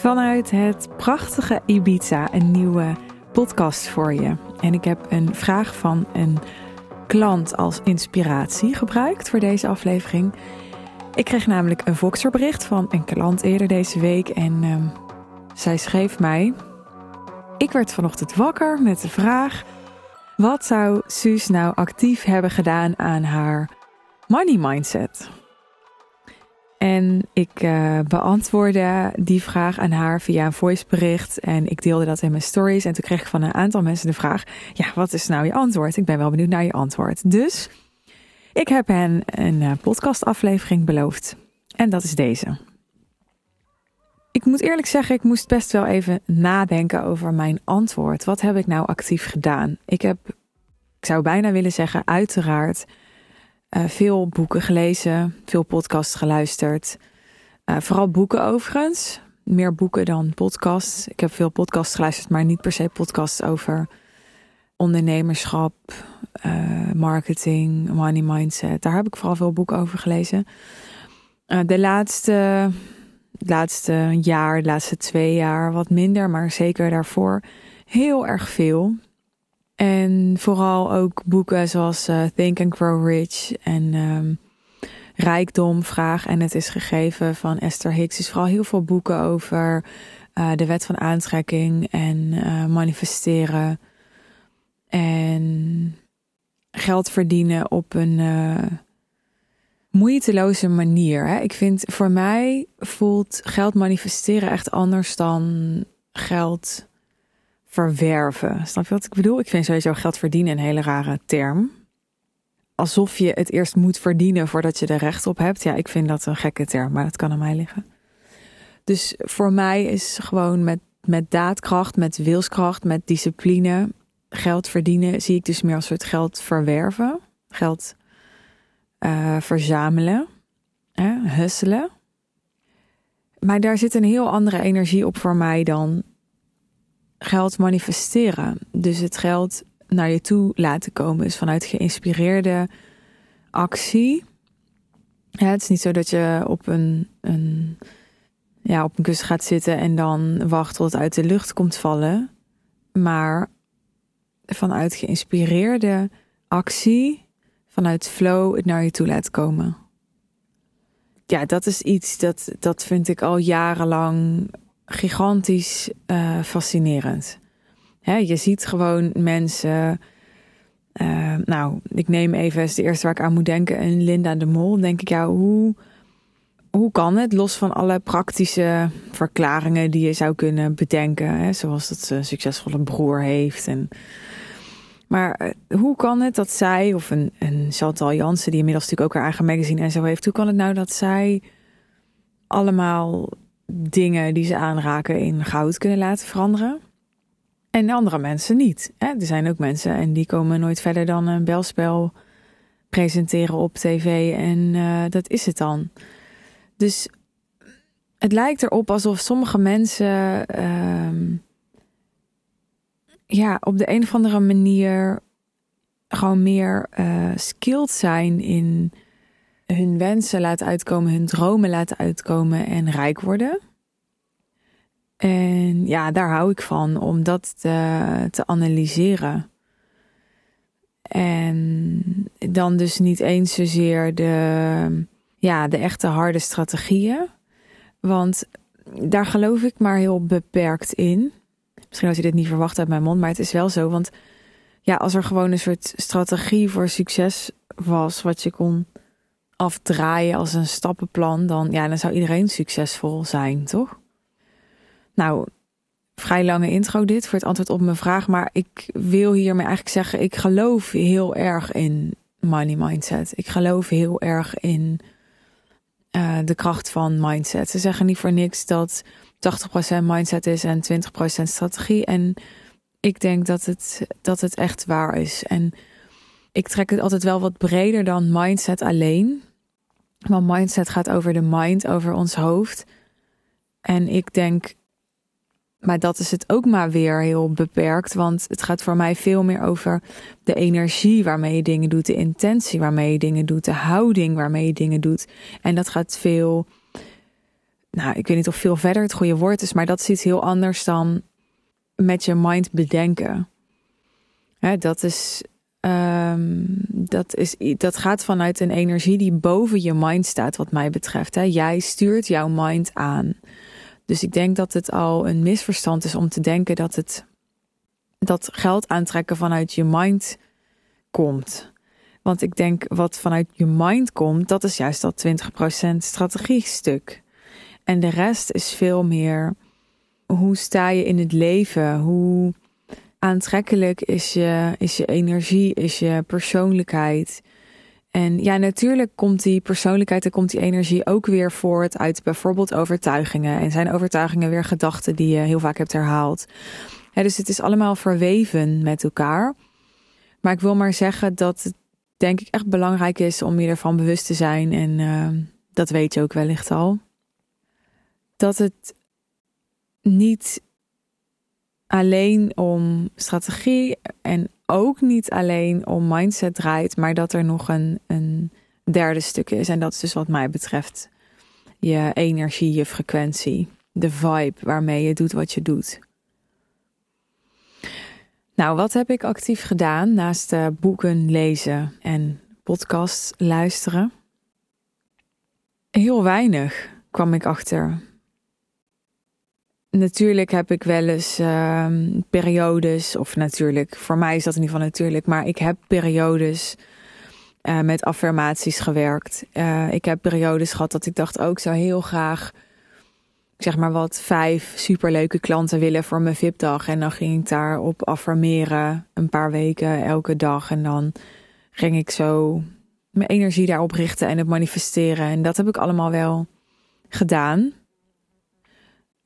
Vanuit het prachtige Ibiza een nieuwe podcast voor je. En ik heb een vraag van een klant als inspiratie gebruikt voor deze aflevering. Ik kreeg namelijk een Voxerbericht van een klant eerder deze week en ehm, zij schreef mij: Ik werd vanochtend wakker met de vraag: wat zou Suus nou actief hebben gedaan aan haar money mindset? En ik uh, beantwoordde die vraag aan haar via een voicebericht. En ik deelde dat in mijn stories. En toen kreeg ik van een aantal mensen de vraag: Ja, wat is nou je antwoord? Ik ben wel benieuwd naar je antwoord. Dus ik heb hen een uh, podcastaflevering beloofd. En dat is deze. Ik moet eerlijk zeggen, ik moest best wel even nadenken over mijn antwoord. Wat heb ik nou actief gedaan? Ik heb, ik zou bijna willen zeggen, uiteraard uh, veel boeken gelezen, veel podcasts geluisterd. Uh, vooral boeken overigens. Meer boeken dan podcasts. Ik heb veel podcasts geluisterd, maar niet per se podcasts over ondernemerschap, uh, marketing, money mindset. Daar heb ik vooral veel boeken over gelezen. de laatste, laatste jaar, de laatste twee jaar wat minder, maar zeker daarvoor heel erg veel. En vooral ook boeken zoals uh, Think and Grow Rich en um, Rijkdom, Vraag en Het is gegeven van Esther Hicks. Dus vooral heel veel boeken over uh, de wet van aantrekking en uh, manifesteren. En geld verdienen op een moeiteloze manier. Hè? Ik vind voor mij voelt geld manifesteren echt anders dan geld verwerven. Snap je wat ik bedoel? Ik vind sowieso geld verdienen een hele rare term. Alsof je het eerst moet verdienen voordat je er recht op hebt. Ja, ik vind dat een gekke term, maar dat kan aan mij liggen. Dus voor mij is gewoon met, met daadkracht, met wilskracht, met discipline geld verdienen, zie ik dus meer als soort geld verwerven, geld uh, verzamelen, hè, husselen. Maar daar zit een heel andere energie op voor mij dan geld manifesteren. Dus het geld naar je toe laten komen. Dus vanuit geïnspireerde actie. Ja, het is niet zo dat je op een, een, ja, op een kus gaat zitten en dan wacht tot het uit de lucht komt vallen. Maar vanuit geïnspireerde actie, vanuit flow, het naar je toe laten komen. Ja, dat is iets dat, dat vind ik al jarenlang gigantisch uh, fascinerend. Je ziet gewoon mensen. Uh, nou, ik neem even is de eerste waar ik aan moet denken. En Linda de Mol. Denk ik, ja, hoe, hoe kan het? Los van alle praktische verklaringen die je zou kunnen bedenken. Hè, zoals dat ze een succesvolle broer heeft. En, maar uh, hoe kan het dat zij, of een, een Chantal Jansen, die inmiddels natuurlijk ook haar eigen magazine en zo heeft. Hoe kan het nou dat zij allemaal dingen die ze aanraken in goud kunnen laten veranderen. En andere mensen niet. Er zijn ook mensen en die komen nooit verder dan een belspel presenteren op tv en uh, dat is het dan. Dus het lijkt erop alsof sommige mensen uh, ja, op de een of andere manier gewoon meer uh, skilled zijn in hun wensen laten uitkomen, hun dromen laten uitkomen en rijk worden. En ja, daar hou ik van om dat te, analyseren. En dan dus niet eens zozeer de, ja, de echte harde strategieën. Want daar geloof ik maar heel beperkt in. Misschien had je dit niet verwacht uit mijn mond, maar het is wel zo. Want ja, als er gewoon een soort strategie voor succes was, wat je kon afdraaien als een stappenplan, dan, ja, dan zou iedereen succesvol zijn, toch? Nou, vrij lange intro dit voor het antwoord op mijn vraag, maar ik wil hiermee eigenlijk zeggen, ik geloof heel erg in money mindset. Ik geloof heel erg in uh, de kracht van mindset. Ze zeggen niet voor niks dat 80% mindset is en 20% strategie. En ik denk dat het, dat het echt waar is. En ik trek het altijd wel wat breder dan mindset alleen. Want mindset gaat over de mind, over ons hoofd. En ik denk, maar dat is het ook maar weer heel beperkt. Want het gaat voor mij veel meer over de energie waarmee je dingen doet, de intentie waarmee je dingen doet, de houding waarmee je dingen doet. En dat gaat veel nou, ik weet niet of veel verder het goede woord is, maar dat is heel anders dan met je mind bedenken. Dat is Ehm, dat, is, dat gaat vanuit een energie die boven je mind staat, wat mij betreft. Hè. Jij stuurt jouw mind aan. Dus ik denk dat het al een misverstand is om te denken dat het dat geld aantrekken vanuit je mind komt. Want ik denk wat vanuit je mind komt, dat is juist dat 20% strategie stuk. En de rest is veel meer hoe sta je in het leven? Hoe aantrekkelijk is je, is je energie, is je persoonlijkheid. En ja, natuurlijk komt die persoonlijkheid en komt die energie ook weer voort uit bijvoorbeeld overtuigingen. En zijn overtuigingen weer gedachten die je heel vaak hebt herhaald. dus het is allemaal verweven met elkaar. Maar ik wil maar zeggen dat het denk ik echt belangrijk is om je ervan bewust te zijn. En uh, dat weet je ook wellicht al. Dat het niet alleen om strategie en ook niet alleen om mindset draait, maar dat er nog een, een derde stuk is. En dat is dus wat mij betreft je energie, je frequentie, de vibe waarmee je doet wat je doet. Nou, wat heb ik actief gedaan naast uh, boeken lezen en podcasts luisteren? Heel weinig kwam ik achter natuurlijk heb ik wel eens uh, periodes, of natuurlijk, voor mij is dat in ieder geval natuurlijk, maar ik heb periodes uh, met affirmaties gewerkt. Uh, ik heb periodes gehad dat ik dacht, ook oh, zou heel graag, zeg maar wat, vijf superleuke klanten willen voor mijn VIP-dag. En dan ging ik daarop affirmeren, een paar weken, elke dag. En dan ging ik zo mijn energie daarop richten en het manifesteren. En dat heb ik allemaal wel gedaan.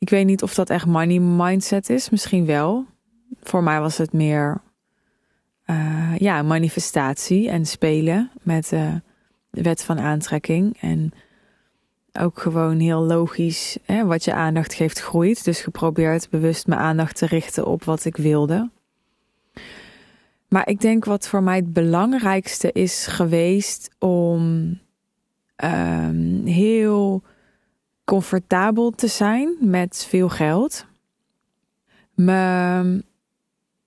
Ik weet niet of dat echt money mindset is. Misschien wel. Voor mij was het meer uh, ja, manifestatie en spelen met de wet van aantrekking. En ook gewoon heel logisch, hè, wat je aandacht geeft groeit. Dus geprobeerd bewust mijn aandacht te richten op wat ik wilde. Maar ik denk wat voor mij het belangrijkste is geweest om um, heel comfortabel te zijn met veel geld. Me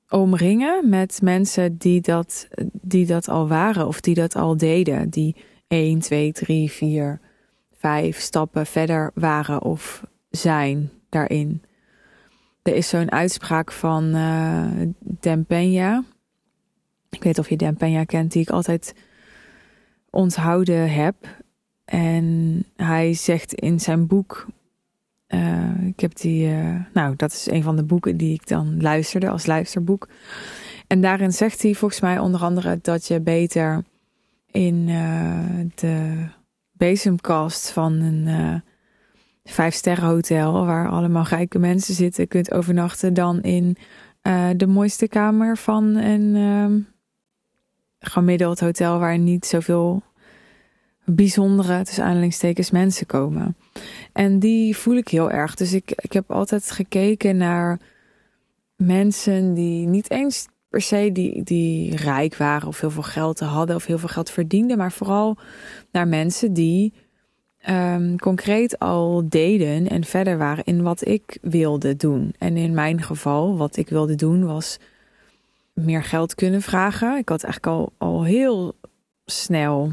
omringen met mensen die dat, die dat al waren of die dat al deden. Die 1, 2, 3, 4, 5 stappen verder waren of zijn daarin. Er is zo'n uitspraak van uh, Dan Peña. Ik weet of je Dan Peña kent, die ik altijd onthouden heb. En hij zegt in zijn boek, uh, ik heb die, uh, nou dat is een van de boeken die ik dan luisterde als luisterboek. En daarin zegt hij volgens mij onder andere dat je beter in uh, de bezemkast van een vijfsterrenhotel waar allemaal rijke mensen zitten kunt overnachten dan in de mooiste kamer van een gemiddeld hotel waar niet zoveel bijzondere, tussen aanhalingstekens, mensen komen. En die voel ik heel erg. Dus ik, ik heb altijd gekeken naar mensen die niet eens per se die, die rijk waren of heel veel geld hadden of heel veel geld verdienden, maar vooral naar mensen die um, concreet al deden en verder waren in wat ik wilde doen. En in mijn geval, wat ik wilde doen, was meer geld kunnen vragen. Ik had eigenlijk al, al heel snel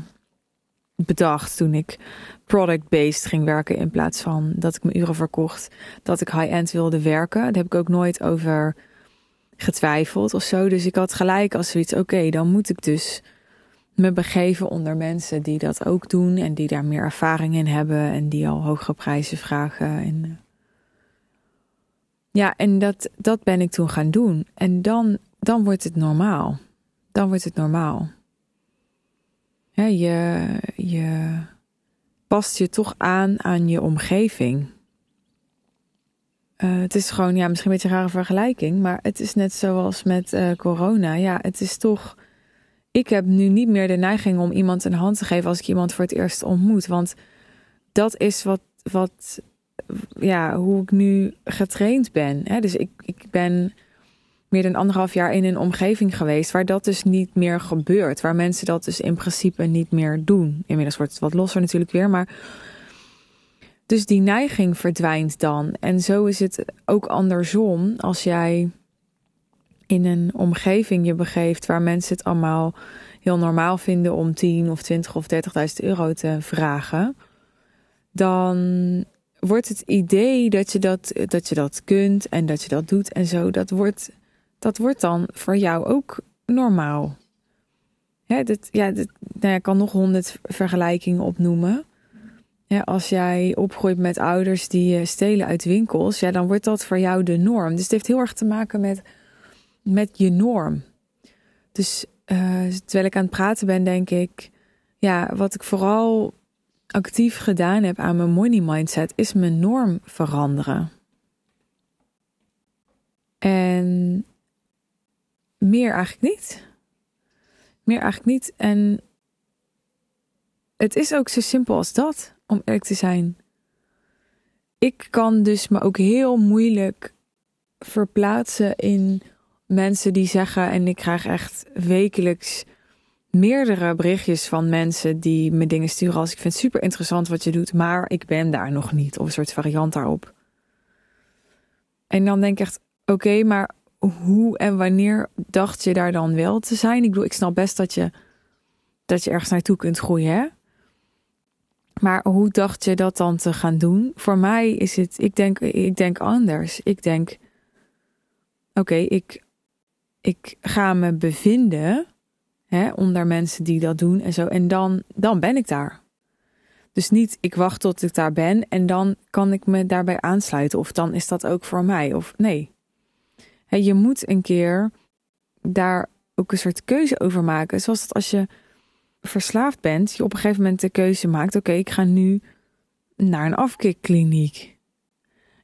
bedacht toen ik product-based ging werken in plaats van dat ik mijn uren verkocht, dat ik high-end wilde werken. Daar heb ik ook nooit over getwijfeld of zo. Dus ik had gelijk als zoiets, oké, dan moet ik dus me begeven onder mensen die dat ook doen en die daar meer ervaring in hebben en die al hogere prijzen vragen. En, eh, ja, en dat, dat ben ik toen gaan doen. En dan, dan wordt het normaal. Dan wordt het normaal. Ja, je, je past je toch aan aan je omgeving. Uh, het is gewoon, ja, misschien een beetje een rare vergelijking, maar het is net zoals met uh, corona. Ja, het is toch. Ik heb nu niet meer de neiging om iemand een hand te geven als ik iemand voor het eerst ontmoet. Want dat is wat, wat ja, hoe ik nu getraind ben. Hè? Dus ik, ik ben meer dan anderhalf jaar in een omgeving geweest waar dat dus niet meer gebeurt. Waar mensen dat dus in principe niet meer doen. Inmiddels wordt het wat losser natuurlijk weer, maar. Dus die neiging verdwijnt dan. En zo is het ook andersom als jij in een omgeving je begeeft waar mensen het allemaal heel normaal vinden om 10 of 20 of 30.000 euro te vragen, dan wordt het idee dat je dat, dat je dat kunt en dat je dat doet en zo, dat wordt, dat wordt dan voor jou ook normaal. Ja, dit, ja, dit, nou ik kan nog honderd vergelijkingen opnoemen. Ja, als jij opgroeit met ouders die eh, stelen uit winkels, ja, dan wordt dat voor jou de norm. Dus het heeft heel erg te maken met, met je norm. Dus uh, terwijl ik aan het praten ben, denk ik, ja, wat ik vooral actief gedaan heb aan mijn money mindset, is mijn norm veranderen. En meer eigenlijk niet. Meer eigenlijk niet. En het is ook zo simpel als dat, om eerlijk te zijn. Ik kan dus me ook heel moeilijk verplaatsen in mensen die zeggen, en ik krijg echt wekelijks meerdere berichtjes van mensen die me dingen sturen als ik vind het super interessant wat je doet, maar ik ben daar nog niet, of een soort variant daarop. En dan denk ik echt, oké, maar hoe en wanneer dacht je daar dan wel te zijn? Ik bedoel, ik snap best dat je, dat je ergens naartoe kunt groeien, hè? Maar hoe dacht je dat dan te gaan doen? Voor mij is het, ik denk, ik denk anders. Ik denk, oké, ik, ik ga me bevinden hè, onder mensen die dat doen en zo. En dan, dan ben ik daar. Dus niet, ik wacht tot ik daar ben en dan kan ik me daarbij aansluiten. Of dan is dat ook voor mij. Of nee, je moet een keer daar ook een soort keuze over maken. Zoals dat als je verslaafd bent, je op een gegeven moment de keuze maakt: oké, ik ga nu naar een afkikkliniek.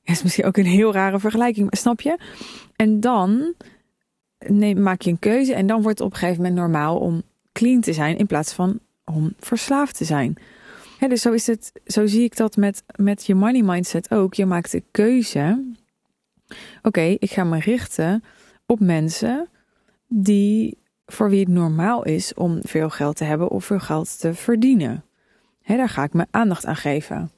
Dat is misschien ook een heel rare vergelijking, maar snap je? En dan neem, maak je een keuze en dan wordt het op een gegeven moment normaal om clean te zijn in plaats van om verslaafd te zijn. dus zo is het, zo zie ik dat met, met je money mindset ook. Je maakt de keuze Oké, ik ga me richten op mensen die voor wie het normaal is om veel geld te hebben of veel geld te verdienen. He, daar ga ik mijn aandacht aan geven.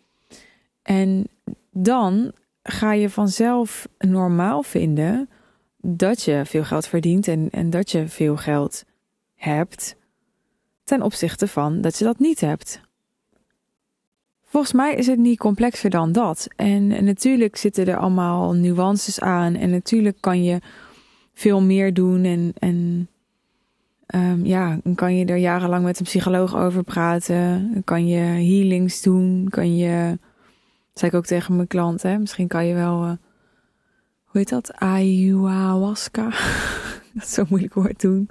En dan ga je vanzelf normaal vinden dat je veel geld verdient en, en dat je veel geld hebt ten opzichte van dat je dat niet hebt. Volgens mij is het niet complexer dan dat. En natuurlijk zitten er allemaal nuances aan. En natuurlijk kan je veel meer doen. En, en um, ja, kan je er jarenlang met een psycholoog over praten. Kan je healings doen. Kan je, dat zei ik ook tegen mijn klanten. Misschien kan je wel, uh, hoe heet dat? Ayahuasca. dat is zo'n moeilijk woord doen.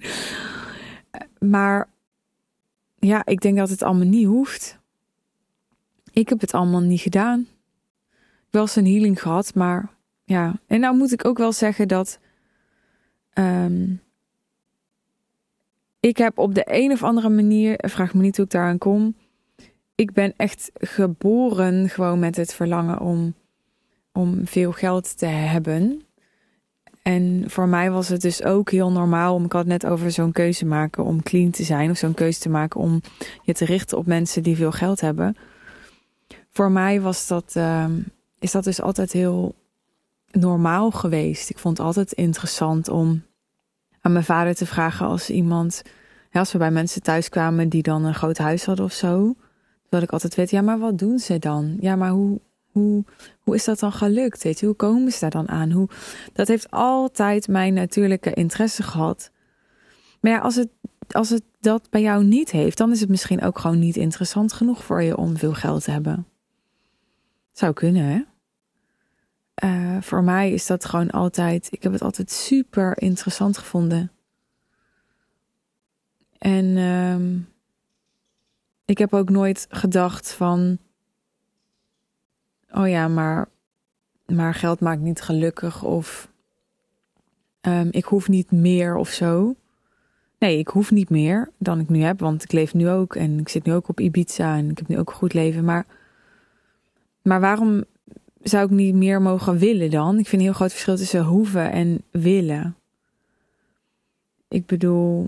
Maar ja, ik denk dat het allemaal niet hoeft. Ik heb het allemaal niet gedaan. Wel eens een healing gehad, maar ja. En nou moet ik ook wel zeggen dat. Ehm, ik heb op de een of andere manier, vraag me niet hoe ik daaraan kom. Ik ben echt geboren gewoon met het verlangen om, om veel geld te hebben. En voor mij was het dus ook heel normaal om, ik had net over zo'n keuze maken om clean te zijn, of zo'n keuze te maken om je te richten op mensen die veel geld hebben voor mij was dat, ehm, is dat dus altijd heel normaal geweest. Ik vond het altijd interessant om aan mijn vader te vragen als iemand, ja, als we bij mensen thuis kwamen die dan een groot huis hadden of zo, dat ik altijd weet, ja, maar wat doen ze dan? Ja, maar hoe, hoe, hoe is dat dan gelukt? Hoe komen ze daar dan aan? Hoe, dat heeft altijd mijn natuurlijke interesse gehad. Maar ja, als het, als het dat bij jou niet heeft, dan is het misschien ook gewoon niet interessant genoeg voor je om veel geld te hebben. Zou kunnen, hè? Uh, voor mij is dat gewoon altijd. Ik heb het altijd super interessant gevonden. En uh, ik heb ook nooit gedacht van. Oh ja, maar, maar geld maakt niet gelukkig. Of um, ik hoef niet meer of zo. Nee, ik hoef niet meer dan ik nu heb. Want ik leef nu ook. En ik zit nu ook op Ibiza. En ik heb nu ook een goed leven. Maar maar waarom zou ik niet meer mogen willen dan? Ik vind een heel groot verschil tussen hoeven en willen. Ik bedoel,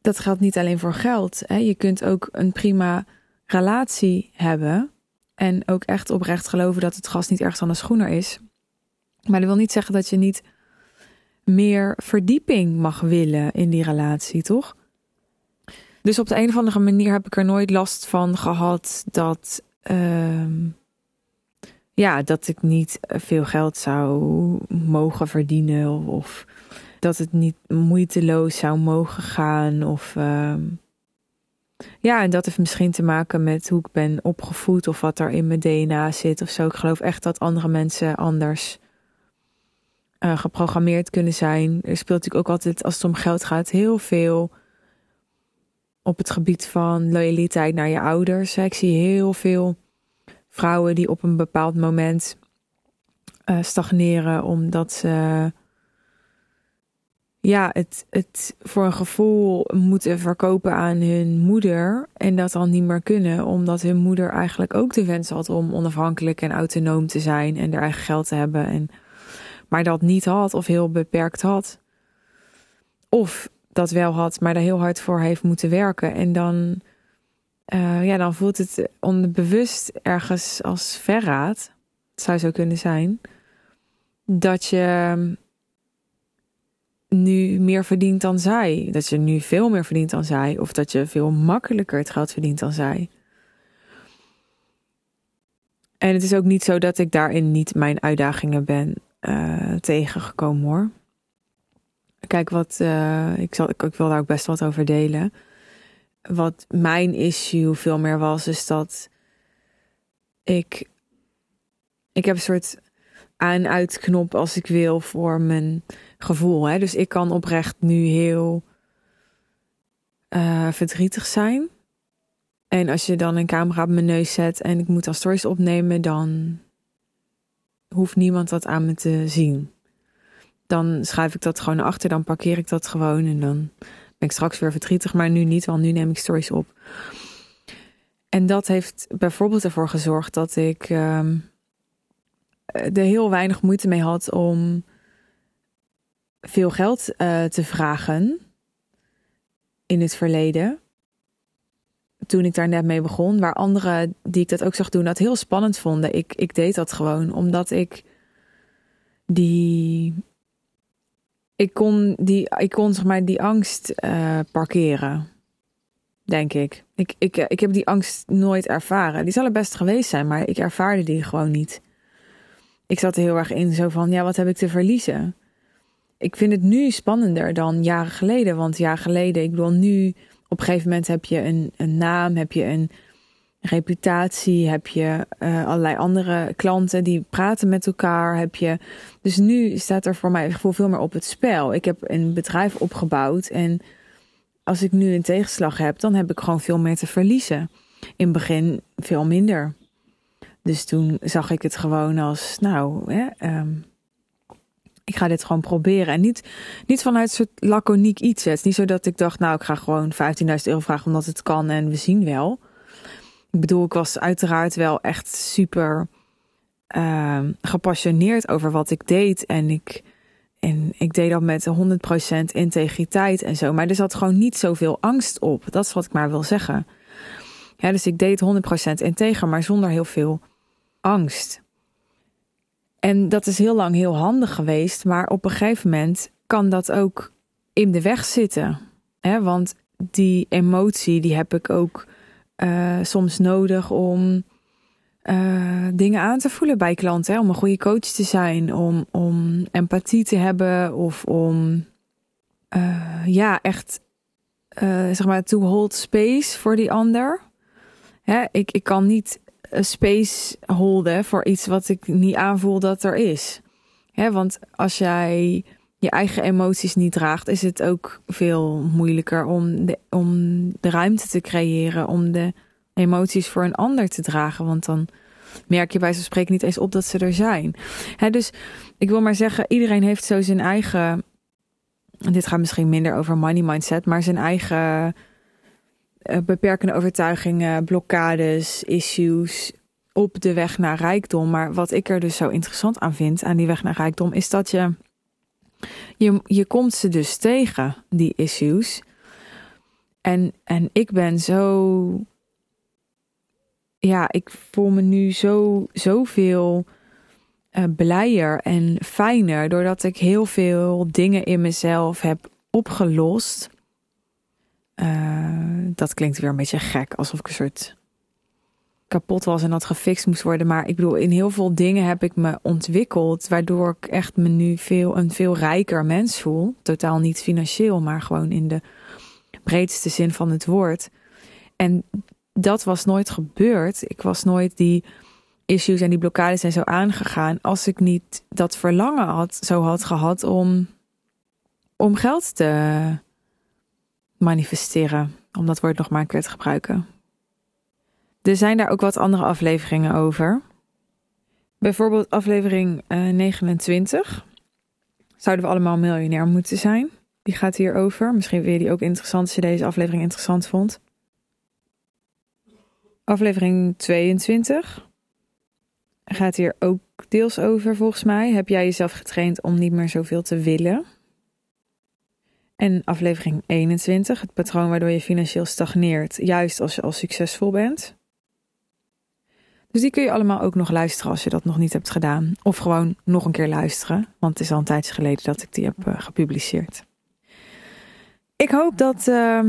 dat geldt niet alleen voor geld. Hè? Je kunt ook een prima relatie hebben En ook echt oprecht geloven dat het gas niet ergens anders groener is. Maar dat wil niet zeggen dat je niet meer verdieping mag willen in die relatie, toch? Dus op de een of andere manier heb ik er nooit last van gehad dat, ehm, ja, dat ik niet veel geld zou mogen verdienen of, dat het niet moeiteloos zou mogen gaan of ehm, ja, en dat heeft misschien te maken met hoe ik ben opgevoed of wat er in mijn DNA zit of zo. Ik geloof echt dat andere mensen anders uh, geprogrammeerd kunnen zijn. Er speelt natuurlijk ook altijd, als het om geld gaat, heel veel op het gebied van loyaliteit naar je ouders. Ik zie heel veel vrouwen die op een bepaald moment uh, stagneren omdat ze ja, het, het voor een gevoel moeten verkopen aan hun moeder en dat dan niet meer kunnen, omdat hun moeder eigenlijk ook de wens had om onafhankelijk en autonoom te zijn en er eigen geld te hebben, en, maar dat niet had of heel beperkt had. Of dat wel had, maar daar heel hard voor heeft moeten werken. En dan, uh, ja, dan voelt het onbewust ergens als verraad. Het zou zo kunnen zijn. Dat je nu meer verdient dan zij. Dat je nu veel meer verdient dan zij. Of dat je veel makkelijker het geld verdient dan zij. En het is ook niet zo dat ik daarin niet mijn uitdagingen ben uh, tegengekomen hoor. Kijk, wat uh, ik, zal, ik, wil daar ook best wat over delen. Wat mijn issue veel meer was, is dat ik. Ik heb een soort aan-uitknop als ik wil voor mijn gevoel. Hè? Dus ik kan oprecht nu heel uh, verdrietig zijn. En als je dan een camera op mijn neus zet en ik moet dan stories opnemen, dan hoeft niemand dat aan me te zien. Dan schuif ik dat gewoon achter, dan parkeer ik dat gewoon en dan ben ik straks weer verdrietig, maar nu niet, want nu neem ik stories op. En dat heeft bijvoorbeeld ervoor gezorgd dat ik uh, er heel weinig moeite mee had om veel geld uh, te vragen in het verleden. Toen ik daar net mee begon, waar anderen die ik dat ook zag doen, dat heel spannend vonden. Ik, ik deed dat gewoon omdat ik die. Ik kon, die, ik kon zeg maar die angst uh, parkeren. Denk ik. Ik, ik. ik heb die angst nooit ervaren. Die zal er best geweest zijn, maar ik ervaarde die gewoon niet. Ik zat er heel erg in zo van: ja, wat heb ik te verliezen? ik vind het nu spannender dan jaren geleden. Want jaren geleden, ik bedoel, nu op een gegeven moment heb je een, een naam, heb je een reputatie, heb je uh, allerlei andere klanten die praten met elkaar. Heb je, dus nu staat er voor mij veel meer op het spel. Ik heb een bedrijf opgebouwd en als ik nu een tegenslag heb, dan heb ik gewoon veel meer te verliezen. In het begin veel minder. Dus toen zag ik het gewoon als, nou, hè, um, ik ga dit gewoon proberen. En niet, niet vanuit soort laconiek iets. Niet zo dat ik dacht, nou, ik ga gewoon 15.000 euro vragen omdat het kan en we zien wel. Ik bedoel, ik was uiteraard wel echt super uh, gepassioneerd over wat ik deed. En ik, en ik deed dat met 100% integriteit en zo. Maar er zat gewoon niet zoveel angst op. Dat is wat ik maar wil zeggen. Ja, dus ik deed 100% integer, maar zonder heel veel angst. En dat is heel lang heel handig geweest, maar op een gegeven moment kan dat ook in de weg zitten. Hè? Want die emotie, die heb ik ook uh, soms nodig om uh, dingen aan te voelen bij klanten. Hè? Om een goede coach te zijn, om, om empathie te hebben of om uh, ja, echt zeg maar to hold space voor die ander. Hè? Ik, ik kan niet space holden voor iets wat ik niet aanvoel dat er is. Hè, want als jij je eigen emoties niet draagt, is het ook veel moeilijker om de, om de ruimte te creëren om de emoties voor een ander te dragen. Want dan merk je bij zo'n spreken niet eens op dat ze er zijn. Dus ik wil maar zeggen, iedereen heeft zo zijn eigen. Dit gaat misschien minder over money mindset, maar zijn eigen eh, beperkende overtuigingen, blokkades, issues op de weg naar rijkdom. Maar wat ik er dus zo interessant aan vind aan die weg naar rijkdom, is dat je, je, je komt ze dus tegen, die issues. En, en ik ben zo ja, ik voel me nu zo, zoveel uh, blijer en fijner doordat ik heel veel dingen in mezelf heb opgelost. Uh, dat klinkt weer een beetje gek, alsof ik een soort kapot was en dat gefixt moest worden. Maar ik bedoel, in heel veel dingen heb ik me ontwikkeld, waardoor ik echt me nu veel, een veel rijker mens voel. Totaal niet financieel, maar gewoon in de breedste zin van het woord. En dat was nooit gebeurd. Ik was nooit die issues en die blokkades en zo aangegaan als ik niet dat verlangen had, zo had gehad om, om geld te manifesteren. Om dat woord nog maar een keer te gebruiken. Er zijn daar ook wat andere afleveringen over. Bijvoorbeeld aflevering 29. Eh, Zouden we allemaal miljonair moeten zijn? Die gaat hierover. Misschien vind je die ook interessant als je deze aflevering interessant vond. Aflevering 22 gaat hier ook deels over volgens mij. Heb jij jezelf getraind om niet meer zoveel te willen? En aflevering 21, het patroon waardoor je financieel stagneert, juist als je al succesvol bent. Dus die kun je allemaal ook nog luisteren als je dat nog niet hebt gedaan. Of gewoon nog een keer luisteren, want het is al een tijdje geleden dat ik die heb uh, gepubliceerd. Ik hoop dat, uh,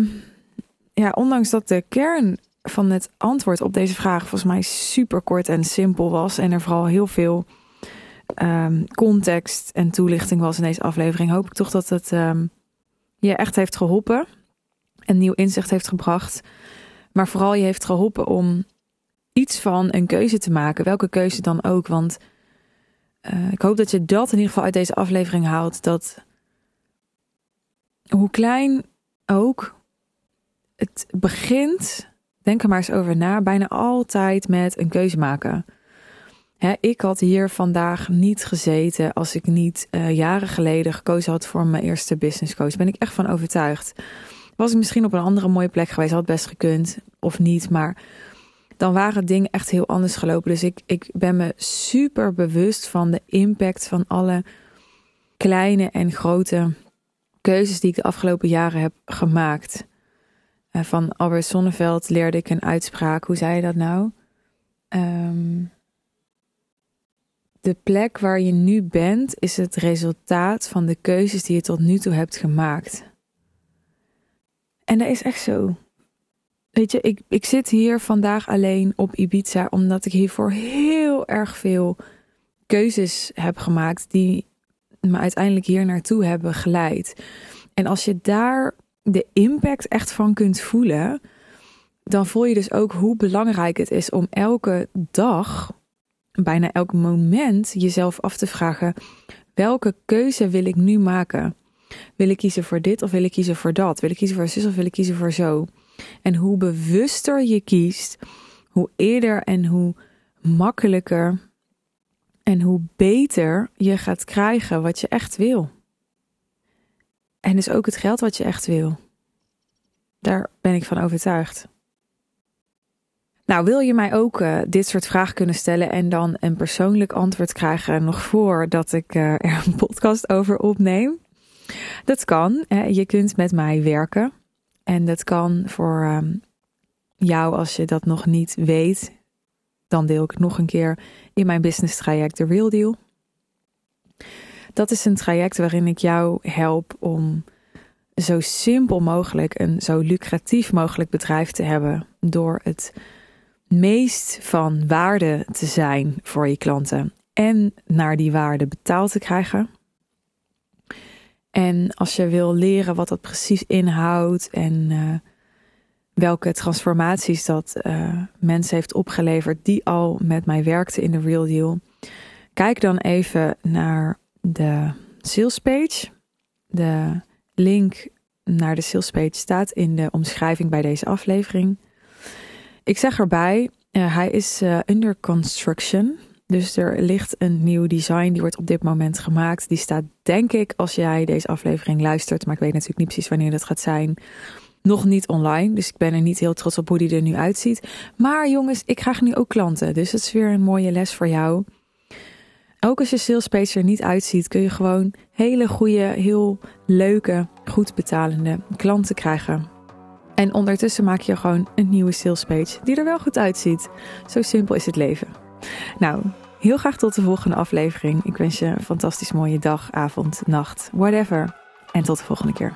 ja, ondanks dat de kern van het antwoord op deze vraag volgens mij super kort en simpel was. En er vooral heel veel um, context en toelichting was in deze aflevering. Hoop ik toch dat het um, je echt heeft geholpen. En nieuw inzicht heeft gebracht. Maar vooral je heeft geholpen om iets van een keuze te maken. Welke keuze dan ook. Want uh, ik hoop dat je dat in ieder geval uit deze aflevering haalt. Dat hoe klein ook, het begint Denk er maar eens over na. Bijna altijd met een keuze maken. ik had hier vandaag niet gezeten als ik niet uh, jaren geleden gekozen had voor mijn eerste business coach. Ben ik echt van overtuigd. Was ik misschien op een andere mooie plek geweest, had best gekund of niet. Maar dan waren dingen echt heel anders gelopen. Dus ik, ik ben me super bewust van de impact van alle kleine en grote keuzes die ik de afgelopen jaren heb gemaakt. Eh, van Albert Sonneveld leerde ik een uitspraak. Hoe zei je dat nou? Ehm, de plek waar je nu bent is het resultaat van de keuzes die je tot nu toe hebt gemaakt. En dat is echt zo. Weet je, ik, ik zit hier vandaag alleen op Ibiza omdat ik hiervoor heel erg veel keuzes heb gemaakt die me uiteindelijk hier naartoe hebben geleid. En als je daar de impact echt van kunt voelen, dan voel je dus ook hoe belangrijk het is om elke dag, bijna elk moment, jezelf af te vragen: welke keuze wil ik nu maken? Wil ik kiezen voor dit of wil ik kiezen voor dat? Wil ik kiezen voor zus of wil ik kiezen voor zo? En hoe bewuster je kiest, hoe eerder en hoe makkelijker en hoe beter je gaat krijgen wat je echt wil. En dus ook het geld wat je echt wil. Daar ben ik van overtuigd. Nou, wil je mij ook uh, dit soort vragen kunnen stellen en dan een persoonlijk antwoord krijgen nog voordat ik uh, er een podcast over opneem? Dat kan. je kunt met mij werken. En dat kan voor um, jou als je dat nog niet weet. Dan deel ik het nog een keer in mijn business traject The Real Deal. Dat is een traject waarin ik jou help om zo simpel mogelijk een zo lucratief mogelijk bedrijf te hebben door het meest van waarde te zijn voor je klanten en naar die waarde betaald te krijgen. En als je wil leren wat dat precies inhoudt en uh, welke transformaties dat uh, mensen heeft opgeleverd die al met mij werkten in de Real Deal, kijk dan even naar de sales page. De link naar de sales page staat in de omschrijving bij deze aflevering. Ik zeg erbij, uh, hij is under construction. Dus er ligt een nieuw design, die wordt op dit moment gemaakt. Die staat, denk ik, als jij deze aflevering luistert, maar ik weet natuurlijk niet precies wanneer dat gaat zijn, nog niet online. Dus ik ben er niet heel trots op hoe die er nu uitziet. Maar jongens, ik krijg nu ook klanten. Dus dat is weer een mooie les voor jou. Ook als je sales er niet uitziet, kun je gewoon hele goede, heel leuke, goed betalende klanten krijgen. En ondertussen maak je gewoon een nieuwe sales page die er wel goed uitziet. Zo simpel is het leven. Nou, heel graag tot de volgende aflevering. Ik wens je een fantastisch mooie dag, avond, nacht, whatever. En tot de volgende keer.